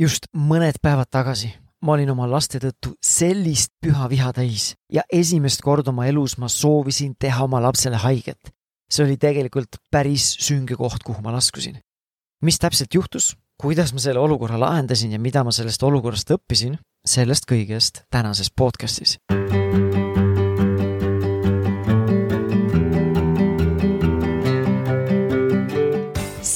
just mõned päevad tagasi ma olin oma laste tõttu sellist püha viha täis ja esimest korda oma elus ma soovisin teha oma lapsele haiget. see oli tegelikult päris sünge koht, kuhu ma laskusin. mis täpselt juhtus, kuidas ma selle olukorra lahendasin ja mida ma sellest olukorrast õppisin, sellest kõigest tänases podcastis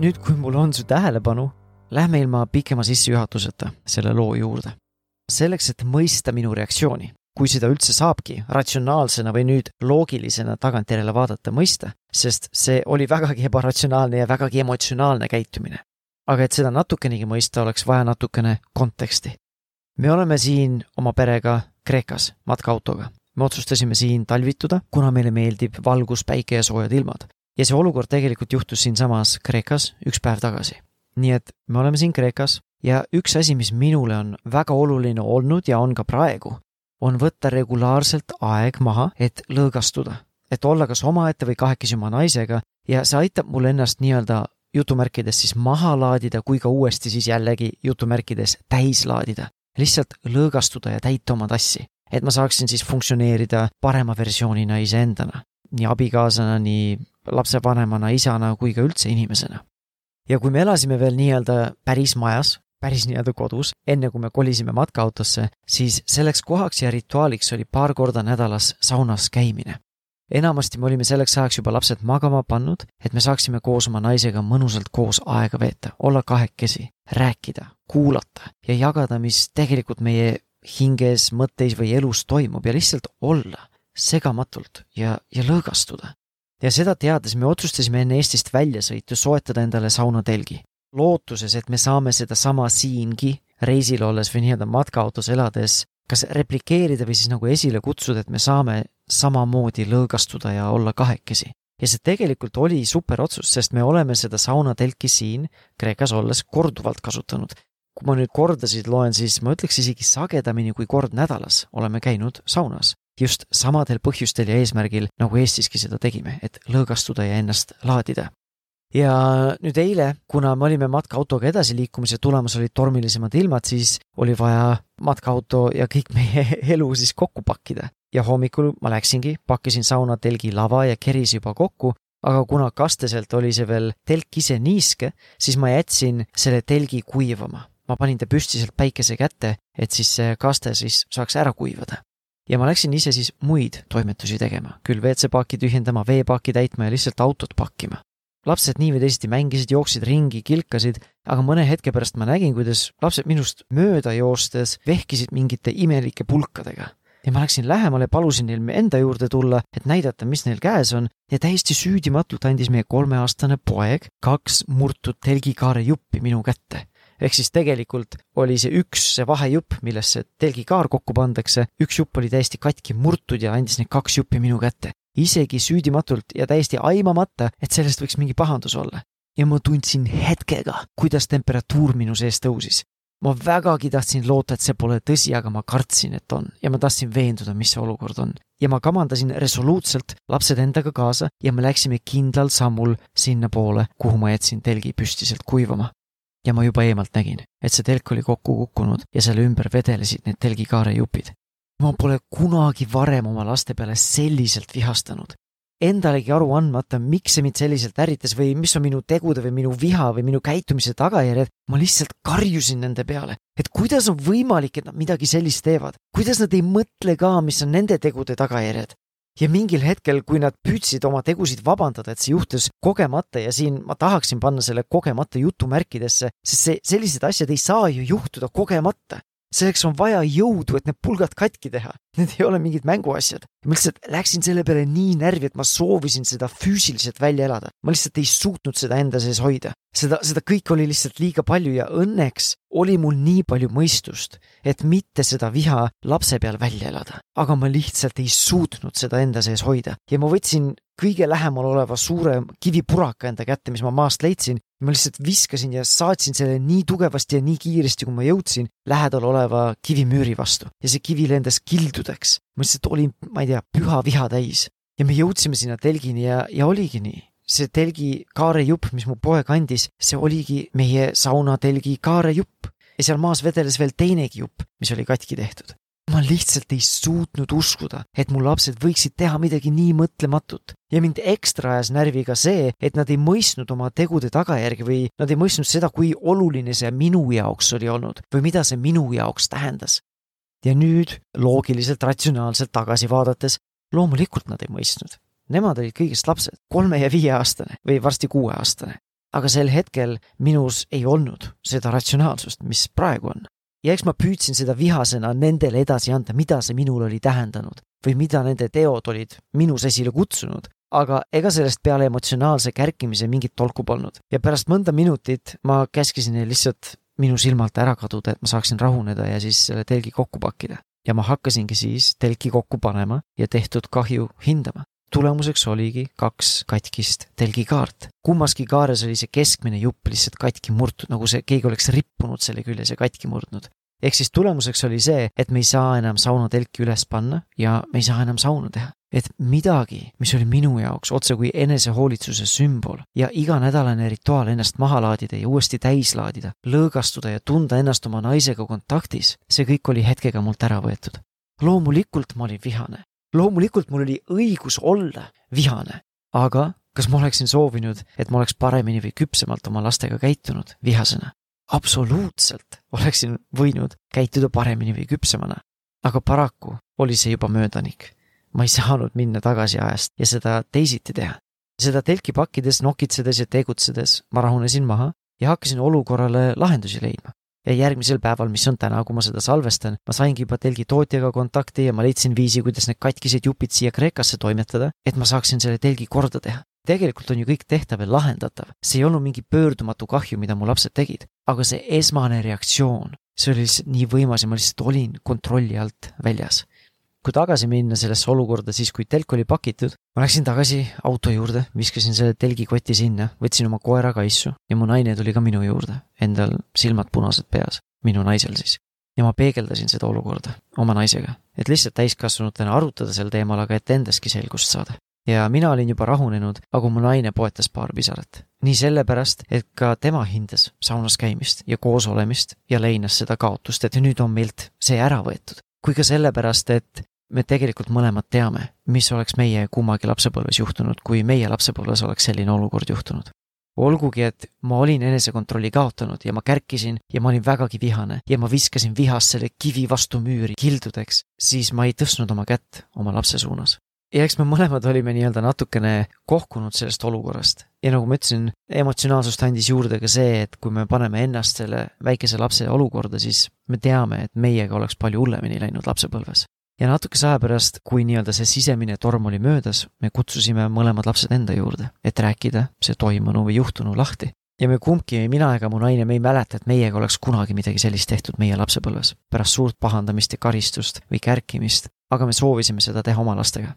nüüd, kui mul on su tähelepanu, lähme ilma pikema sissejuhatuseta selle loo juurde. selleks, et mõista minu reaktsiooni, kui seda üldse saabki ratsionaalsena või nüüd loogilisena tagantjärele vaadata mõista, sest see oli vägagi ebaratsionaalne ja vägagi emotsionaalne käitumine. aga et seda natukenegi mõista, oleks vaja natukene konteksti. me oleme siin oma perega Kreekas matkaautoga. me otsustasime siin talvituda, kuna meile meeldib valgus, päike ja soojad ilmad ja see olukord tegelikult juhtus siinsamas Kreekas üks päev tagasi. nii et me oleme siin Kreekas ja üks asi, mis minule on väga oluline olnud ja on ka praegu, on võtta regulaarselt aeg maha, et lõõgastuda, et olla kas omaette või kahekesi oma naisega ja see aitab mul ennast nii-öelda jutumärkides siis maha laadida, kui ka uuesti siis jällegi jutumärkides täis laadida. lihtsalt lõõgastuda ja täita oma tassi, et ma saaksin siis funktsioneerida parema versioonina iseendana, nii abikaasana, nii lapsevanemana, isana kui ka üldse inimesena. ja kui me elasime veel nii-öelda päris majas, päris nii-öelda kodus, enne kui me kolisime matkaautosse, siis selleks kohaks ja rituaaliks oli paar korda nädalas saunas käimine. enamasti me olime selleks ajaks juba lapsed magama pannud, et me saaksime koos oma naisega mõnusalt koos aega veeta, olla kahekesi, rääkida, kuulata ja jagada, mis tegelikult meie hinges, mõtteis või elus toimub ja lihtsalt olla segamatult ja, ja lõõgastuda ja seda teades me otsustasime enne Eestist väljasõitu soetada endale saunatelgi. lootuses, et me saame sedasama siingi reisil olles või nii-öelda matkaautos elades kas replikeerida või siis nagu esile kutsuda, et me saame samamoodi lõõgastuda ja olla kahekesi. ja see tegelikult oli super otsus, sest me oleme seda saunatelki siin Kreekas olles korduvalt kasutanud. kui ma nüüd kordasid loen, siis ma ütleks isegi sagedamini kui kord nädalas oleme käinud saunas just samadel põhjustel ja eesmärgil, nagu Eestiski seda tegime, et lõõgastuda ja ennast laadida. ja nüüd eile, kuna me olime matkaautoga edasi liikumas ja tulemas olid tormilisemad ilmad, siis oli vaja matkaauto ja kõik meie elu siis kokku pakkida. ja hommikul ma läksingi, pakkisin saunatelgi lava ja keris juba kokku, aga kuna kasteselt oli see veel telk ise niiske, siis ma jätsin selle telgi kuivama. ma panin ta püstiselt päikese kätte, et siis see kaste siis saaks ära kuivada ja ma läksin ise siis muid toimetusi tegema, küll WC-paaki tühjendama, veepaaki täitma ja lihtsalt autot pakkima. lapsed nii või teisiti mängisid, jooksid ringi, kilkasid, aga mõne hetke pärast ma nägin, kuidas lapsed minust mööda joostes vehkisid mingite imelike pulkadega. ja ma läksin lähemale, palusin neil enda juurde tulla, et näidata, mis neil käes on ja täiesti süüdimatult andis meie kolmeaastane poeg kaks murtud telgikaare juppi minu kätte ehk siis tegelikult oli see üks, see vahejupp, millesse telgikaar kokku pandakse, üks jupp oli täiesti katki murtud ja andis need kaks juppi minu kätte. isegi süüdimatult ja täiesti aimamata, et sellest võiks mingi pahandus olla. ja ma tundsin hetkega, kuidas temperatuur minu sees tõusis. ma vägagi tahtsin loota, et see pole tõsi, aga ma kartsin, et on ja ma tahtsin veenduda, mis see olukord on. ja ma kamandasin resoluutselt lapsed endaga kaasa ja me läksime kindlal sammul sinnapoole, kuhu ma jätsin telgi püstiselt kuivama ja ma juba eemalt nägin, et see telk oli kokku kukkunud ja selle ümber vedelesid need telgikaare jupid. ma pole kunagi varem oma laste peale selliselt vihastanud. Endalegi aru andmata, miks see mind selliselt ärritas või mis on minu tegude või minu viha või minu käitumise tagajärjed, ma lihtsalt karjusin nende peale, et kuidas on võimalik, et nad midagi sellist teevad, kuidas nad ei mõtle ka, mis on nende tegude tagajärjed ja mingil hetkel, kui nad püüdsid oma tegusid vabandada, et see juhtus kogemata ja siin ma tahaksin panna selle kogemata jutumärkidesse, sest see, sellised asjad ei saa ju juhtuda kogemata. Selleks on vaja jõudu, et need pulgad katki teha. Need ei ole mingid mänguasjad. ma lihtsalt läksin selle peale nii närvi, et ma soovisin seda füüsiliselt välja elada. ma lihtsalt ei suutnud seda enda sees hoida. seda, seda kõike oli lihtsalt liiga palju ja õnneks oli mul nii palju mõistust, et mitte seda viha lapse peal välja elada. aga ma lihtsalt ei suutnud seda enda sees hoida ja ma võtsin kõige lähemal oleva suure kivipuraka enda kätte, mis ma maast leidsin ma lihtsalt viskasin ja saatsin selle nii tugevasti ja nii kiiresti, kui ma jõudsin lähedal oleva kivimüüri vastu ja see kivi lendas kildudeks. ma lihtsalt olin, ma ei tea, püha viha täis ja me jõudsime sinna telgini ja, ja oligi nii. see telgi kaarejupp, mis mu poeg andis, see oligi meie saunatelgi kaarejupp ja seal maas vedeles veel teinegi jupp, mis oli katki tehtud ma lihtsalt ei suutnud uskuda, et mu lapsed võiksid teha midagi nii mõtlematut ja mind ekstra ajas närvi ka see, et nad ei mõistnud oma tegude tagajärgi või nad ei mõistnud seda, kui oluline see minu jaoks oli olnud või mida see minu jaoks tähendas. ja nüüd loogiliselt, ratsionaalselt tagasi vaadates, loomulikult nad ei mõistnud. Nemad olid kõigest lapsed, kolme ja viieaastane või varsti kuueaastane. aga sel hetkel minus ei olnud seda ratsionaalsust, mis praegu on ja eks ma püüdsin seda vihasena nendele edasi anda, mida see minul oli tähendanud või mida nende teod olid minus esile kutsunud, aga ega sellest peale emotsionaalse kärkimise mingit tolku polnud. Ja pärast mõnda minutit ma käskisin neil lihtsalt minu silmalt ära kaduda, et ma saaksin rahuneda ja siis selle telgi kokku pakkida. ja ma hakkasingi siis telki kokku panema ja tehtud kahju hindama tulemuseks oligi kaks katkist telgikaart. kummaski kaares oli see keskmine jupp lihtsalt katki murtud, nagu see, keegi oleks rippunud selle küljes ja katki murdnud. ehk siis tulemuseks oli see, et me ei saa enam saunatelki üles panna ja me ei saa enam saunu teha. et midagi, mis oli minu jaoks otse kui enesehoolitsuse sümbol ja iganädalane rituaal ennast maha laadida ja uuesti täis laadida, lõõgastuda ja tunda ennast oma naisega kontaktis, see kõik oli hetkega mult ära võetud loomulikult ma olin vihane, loomulikult mul oli õigus olla vihane, aga kas ma oleksin soovinud, et ma oleks paremini või küpsemalt oma lastega käitunud vihasena? absoluutselt oleksin võinud käituda paremini või küpsemana, aga paraku oli see juba möödanik. ma ei saanud minna tagasi ajast ja seda teisiti teha. seda telki pakkides, nokitsedes ja tegutsedes ma rahunesin maha ja hakkasin olukorrale lahendusi leidma ja järgmisel päeval, mis on täna, kui ma seda salvestan, ma saingi juba telgi tootjaga kontakti ja ma leidsin viisi, kuidas need katkised jupid siia Kreekasse toimetada, et ma saaksin selle telgi korda teha. tegelikult on ju kõik tehtav ja lahendatav, see ei olnud mingi pöördumatu kahju, mida mu lapsed tegid, aga see esmane reaktsioon, see oli lihtsalt nii võimas ja ma lihtsalt olin kontrolli alt väljas kui tagasi minna sellesse olukorda, siis kui telk oli pakitud, ma läksin tagasi auto juurde, viskasin selle telgikoti sinna, võtsin oma koera kaisu ja mu naine tuli ka minu juurde, endal silmad punased peas, minu naisel siis. ja ma peegeldasin seda olukorda oma naisega, et lihtsalt täiskasvanutena arutada sel teemal, aga et endaski selgust saada. ja mina olin juba rahunenud, aga mu naine poetas paar pisarat. nii sellepärast, et ka tema hindas saunas käimist ja koos olemist ja leinas seda kaotust, et nüüd on meilt see ära võetud kui ka sellepärast, et me tegelikult mõlemad teame, mis oleks meie kummagi lapsepõlves juhtunud, kui meie lapsepõlves oleks selline olukord juhtunud. olgugi, et ma olin enesekontrolli kaotanud ja ma kärkisin ja ma olin vägagi vihane ja ma viskasin vihast selle kivi vastu müüri kildudeks, siis ma ei tõstnud oma kätt oma lapse suunas ja eks me mõlemad olime nii-öelda natukene kohkunud sellest olukorrast. ja nagu ma ütlesin, emotsionaalsust andis juurde ka see, et kui me paneme ennast selle väikese lapse olukorda, siis me teame, et meiega oleks palju hullemini läinud lapsepõlves ja natukese aja pärast, kui nii-öelda see sisemine torm oli möödas, me kutsusime mõlemad lapsed enda juurde, et rääkida see toimunu või juhtunu lahti. ja me kumbki, mina ega mu naine, me ei mäleta, et meiega oleks kunagi midagi sellist tehtud meie lapsepõlves, pärast suurt pahandamist ja karistust või kärkimist, aga me soovisime seda teha oma lastega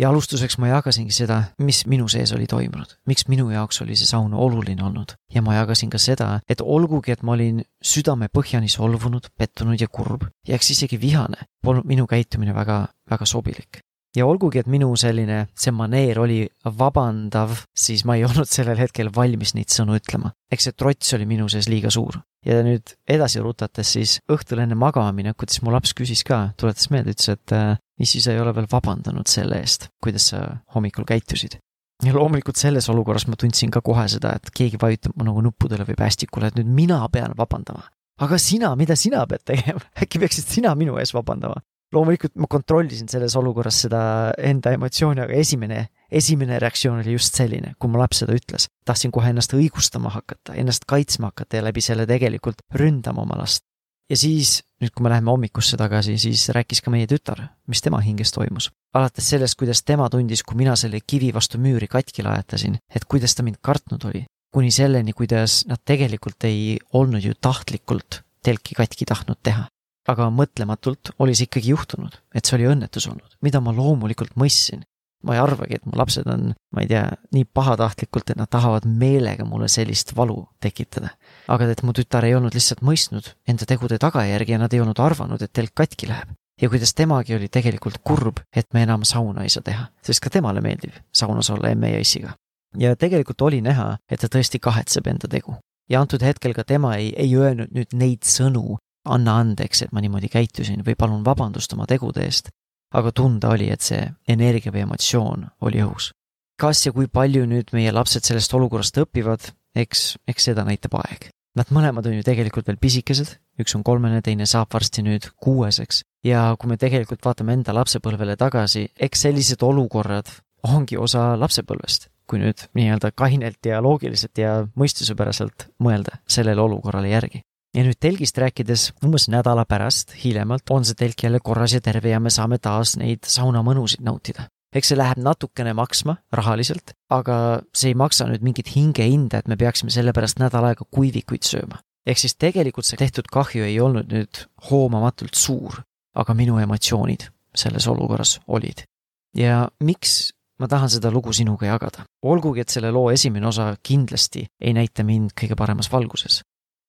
ja alustuseks ma jagasingi seda, mis minu sees oli toimunud, miks minu jaoks oli see saun oluline olnud. ja ma jagasin ka seda, et olgugi, et ma olin südamepõhjani solvunud, pettunud ja kurb ja eks isegi vihane, polnud minu käitumine väga, väga sobilik ja olgugi, et minu selline, see maneer oli vabandav, siis ma ei olnud sellel hetkel valmis neid sõnu ütlema. eks see trots oli minu sees liiga suur. ja nüüd edasi rutates siis õhtul enne magama minekut, siis mu laps küsis ka, tuletas meelde, ütles, et äh, issi, sa ei ole veel vabandanud selle eest, kuidas sa hommikul käitusid. ja loomulikult selles olukorras ma tundsin ka kohe seda, et keegi vajutab mu nagu nuppudele või päästikule, et nüüd mina pean vabandama. Aga sina, mida sina pead tegema, äkki peaksid sina minu ees vabandama? loomulikult ma kontrollisin selles olukorras seda enda emotsiooni, aga esimene, esimene reaktsioon oli just selline, kui mu laps seda ütles. tahtsin kohe ennast õigustama hakata, ennast kaitsma hakata ja läbi selle tegelikult ründama oma last. ja siis nüüd, kui me läheme hommikusse tagasi, siis rääkis ka meie tütar, mis tema hinges toimus. alates sellest, kuidas tema tundis, kui mina selle kivi vastu müüri katki lajatasin, et kuidas ta mind kartnud oli, kuni selleni, kuidas nad tegelikult ei olnud ju tahtlikult telki katki tahtnud teha. aga mõtlematult oli see ikkagi juhtunud, et see oli õnnetus olnud, mida ma loomulikult mõistsin ma ei arvagi, et mu lapsed on, ma ei tea, nii pahatahtlikult, et nad tahavad meelega mulle sellist valu tekitada. aga et mu tütar ei olnud lihtsalt mõistnud enda tegude tagajärgi ja nad ei olnud arvanud, et telk katki läheb. ja kuidas temagi oli tegelikult kurb, et me enam sauna ei saa teha, sest ka temale meeldib saunas olla emme ja issiga. Ja tegelikult oli näha, et ta tõesti kahetseb enda tegu. ja antud hetkel ka tema ei, ei öelnud nüüd neid sõnu, anna andeks, et ma niimoodi käitusin või palun vabandust oma tegude eest, aga tunda oli, et see energia või emotsioon oli õhus. kas ja kui palju nüüd meie lapsed sellest olukorrast õpivad, eks, eks seda näitab aeg. Nad mõlemad on ju tegelikult veel pisikesed, üks on kolmene, teine saab varsti nüüd kuueseks. ja kui me tegelikult vaatame enda lapsepõlvele tagasi, eks sellised olukorrad ongi osa lapsepõlvest, kui nüüd nii-öelda kainelt ja loogiliselt ja mõistusepäraselt mõelda sellele olukorrale järgi ja nüüd telgist rääkides, umbes nädala pärast hiljemalt on see telk jälle korras ja terve ja me saame taas neid saunamõnusid nautida. eks see läheb natukene maksma rahaliselt, aga see ei maksa nüüd mingit hingehinda, et me peaksime selle pärast nädal aega kuivikuid sööma. ehk siis tegelikult see tehtud kahju ei olnud nüüd hoomamatult suur, aga minu emotsioonid selles olukorras olid. ja miks ma tahan seda lugu sinuga jagada. olgugi, et selle loo esimene osa kindlasti ei näita mind kõige paremas valguses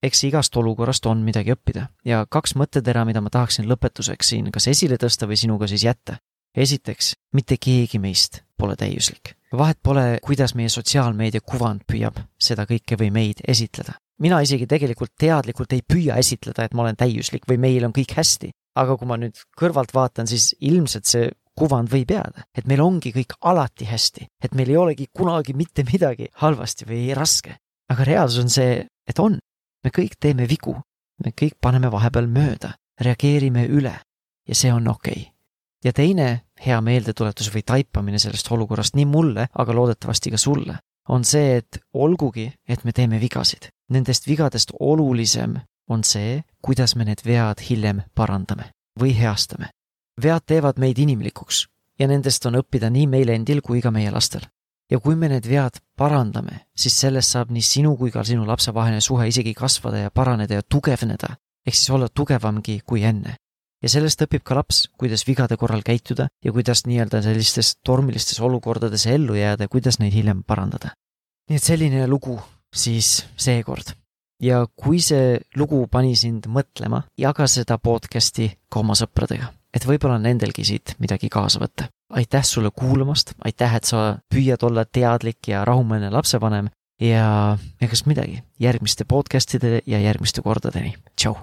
eks igast olukorrast on midagi õppida ja kaks mõttetera, mida ma tahaksin lõpetuseks siin kas esile tõsta või sinuga siis jätta. esiteks, mitte keegi meist pole täiuslik. vahet pole, kuidas meie sotsiaalmeedia kuvand püüab seda kõike või meid esitleda. mina isegi tegelikult teadlikult ei püüa esitleda, et ma olen täiuslik või meil on kõik hästi. aga kui ma nüüd kõrvalt vaatan, siis ilmselt see kuvand võib jääda, et meil ongi kõik alati hästi, et meil ei olegi kunagi mitte midagi halvasti või raske. aga reaalsus on see, et on, me kõik teeme vigu, me kõik paneme vahepeal mööda, reageerime üle ja see on okei okay. ja teine hea meeldetuletus või taipamine sellest olukorrast nii mulle, aga loodetavasti ka sulle, on see, et olgugi, et me teeme vigasid, nendest vigadest olulisem on see, kuidas me need vead hiljem parandame või heastame. Vead teevad meid inimlikuks ja nendest on õppida nii meil endil kui ka meie lastel ja kui me need vead parandame, siis sellest saab nii sinu kui ka sinu lapse vaheline suhe isegi kasvada ja paraneda ja tugevneda, ehk siis olla tugevamgi kui enne. ja sellest õpib ka laps, kuidas vigade korral käituda ja kuidas nii-öelda sellistes tormilistes olukordades ellu jääda ja kuidas neid hiljem parandada. nii et selline lugu siis seekord. ja kui see lugu pani sind mõtlema, jaga seda podcast'i ka oma sõpradega et võib-olla nendelgi siit midagi kaasa võtta. aitäh sulle kuulamast, aitäh, et sa püüad olla teadlik ja rahumeelne lapsevanem ja egas midagi, järgmiste podcast'ide ja järgmiste kordadeni, tšau!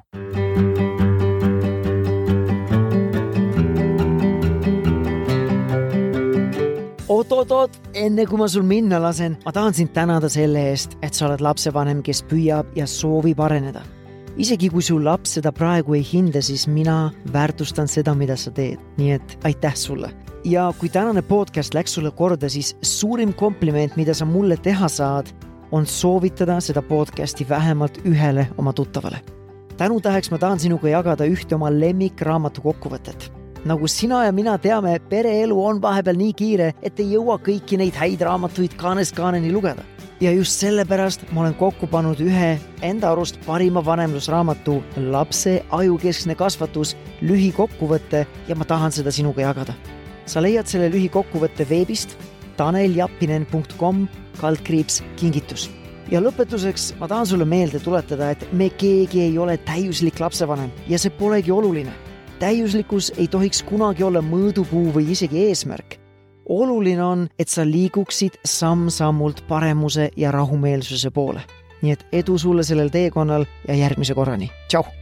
oot-oot-oot, enne kui ma sul minna lasen, ma tahan sind tänada selle eest, et sa oled lapsevanem, kes püüab ja soovib areneda isegi kui su laps seda praegu ei hinda, siis mina väärtustan seda, mida sa teed, nii et aitäh sulle. ja kui tänane podcast läks sulle korda, siis suurim kompliment, mida sa mulle teha saad, on soovitada seda podcasti vähemalt ühele oma tuttavale. tänutäheks ma tahan sinuga jagada ühte oma lemmikraamatu kokkuvõtet nagu sina ja mina teame, pereelu on vahepeal nii kiire, et ei jõua kõiki neid häid raamatuid kaanest kaaneni lugeda ja just sellepärast ma olen kokku pannud ühe enda arust parima vanemlusraamatu Lapse ajukeskne kasvatus lühikokkuvõte ja ma tahan seda sinuga jagada. sa leiad selle lühikokkuvõtte veebist taneljappinen.com kaldkriips kingitus. ja lõpetuseks ma tahan sulle meelde tuletada, et me keegi ei ole täiuslik lapsevanem ja see polegi oluline. täiuslikkus ei tohiks kunagi olla mõõdupuu või isegi eesmärk oluline on, et sa liiguksid samm-sammult paremuse ja rahumeelsuse poole. nii et edu sulle sellel teekonnal ja järgmise korrani, tšau!